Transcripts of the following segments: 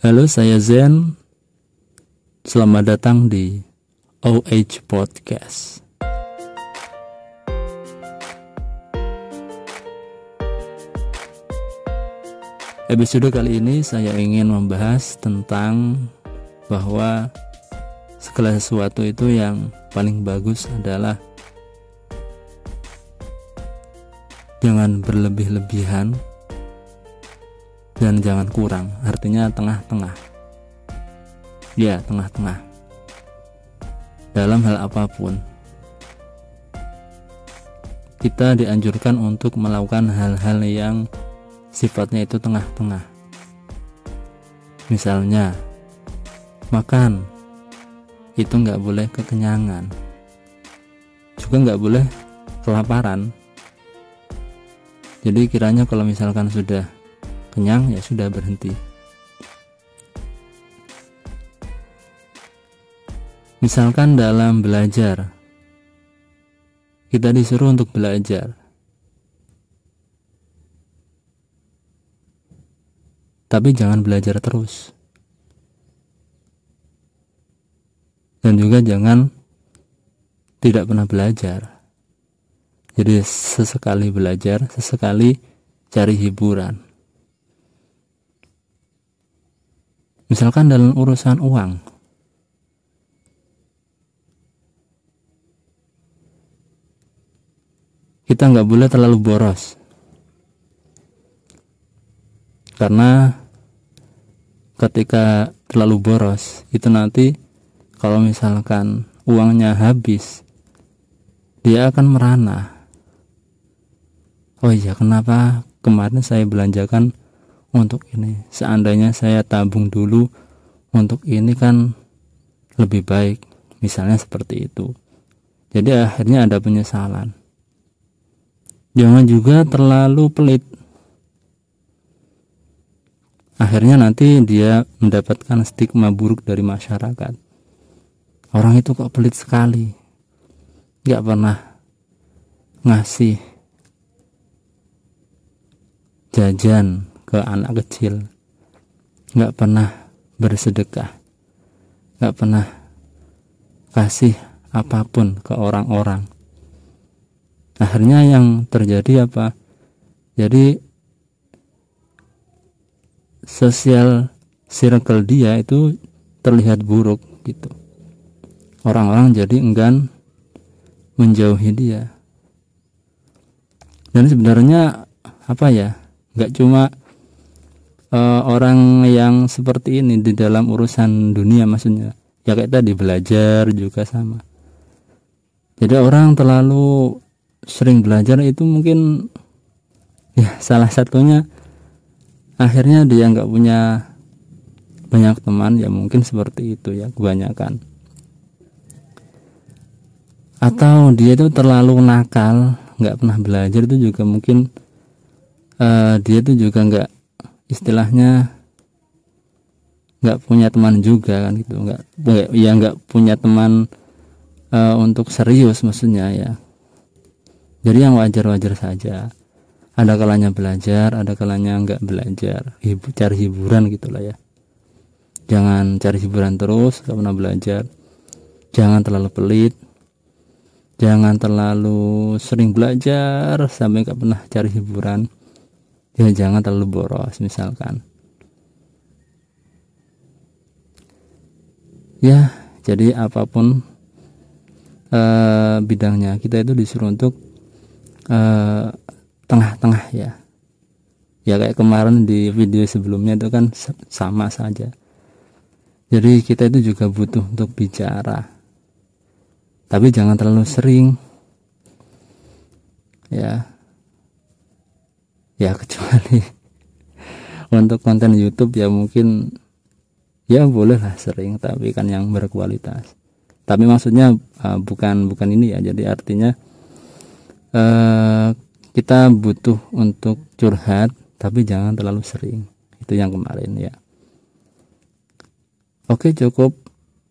Halo, saya Zen. Selamat datang di OH Podcast. Episode kali ini saya ingin membahas tentang bahwa segala sesuatu itu yang paling bagus adalah jangan berlebih-lebihan dan jangan kurang. Artinya tengah-tengah. Ya tengah-tengah. Dalam hal apa pun. Kita dianjurkan untuk melakukan hal-hal yang sifatnya itu tengah-tengah. Misalnya makan. Itu nggak boleh kekenyangan. Juga nggak boleh kelaparan. Jadi kiranya kalau misalkan sudah kenyang ya sudah berhenti. Misalkan dalam belajar kita disuruh untuk belajar. Tapi jangan belajar terus. Dan juga jangan tidak pernah belajar. Jadi sesekali belajar sesekali cari hiburan misalkan dalam urusan uang. Kita nggak boleh terlalu boros. Karena ketika terlalu boros itu nanti kalau misalkan uangnya habis dia akan merana. Oh iya kenapa? Kemarin saya belanjakan untuk ini. Seandainya saya tabung dulu untuk ini kan lebih baik. Misalnya seperti itu. Jadi akhirnya ada penyesalan. Jangan juga terlalu pelit. Akhirnya nanti dia mendapatkan stigma buruk dari masyarakat. Orang itu kok pelit sekali. Gak pernah ngasih jajan ke anak kecil. Nggak pernah bersedekah. Nggak pernah kasih apa pun ke orang-orang. Akhirnya yang terjadi apa? Jadi sosial circle dia itu terlihat buruk gitu. Orang-orang jadi enggan menjauhi dia. Dan sebenarnya apa ya? Nggak cuma uh, orang yang seperti ini di dalam urusan dunia maksudnya. Ya kayak tadi belajar juga sama. Jadi orang terlalu sering belajar itu mungkin ya salah satunya akhirnya dia nggak punya banyak teman ya mungkin seperti itu ya kebanyakan. Atau dia itu terlalu nakal nggak pernah belajar itu juga mungkin uh, dia itu juga nggak istilahnya nggak punya teman juga kan gitu. Nggak ya nggak punya teman uh, untuk serius maksudnya ya. Jadi yang wajar-wajar saja. Ada kalanya belajar ada kalanya nggak belajar. Hibu, cari hiburan gitulah ya. Jangan cari hiburan terus nggak pernah belajar. Jangan terlalu pelit. Jangan terlalu sering belajar sampai nggak pernah cari hiburan ya jangan terlalu boros misalkan. Ya jadi apa pun uh, bidangnya kita itu disuruh untuk tengah tengah-tengah ya. Ya kayak kemarin di video sebelumnya itu kan sama saja. Jadi kita itu juga butuh untuk bicara. Tapi jangan terlalu sering. Ya ya kecuali untuk konten YouTube ya mungkin ya boleh lah sering tapi kan yang berkualitas. Tapi maksudnya uh, bukan bukan ini ya. Jadi artinya uh, kita butuh untuk curhat tapi jangan terlalu sering. Itu yang kemarin ya. Oke cukup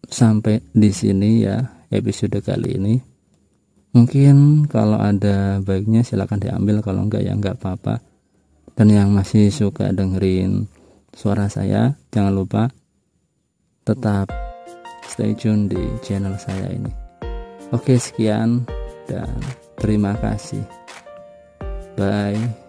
sampai di sini ya episode kali ini. Mungkin kalau ada baiknya silahkan diambil kalau enggak ya enggak apa-apa dan yang masih suka dengerin suara saya jangan lupa tetap stay tune di channel saya ini. Oke sekian dan terima kasih. Bye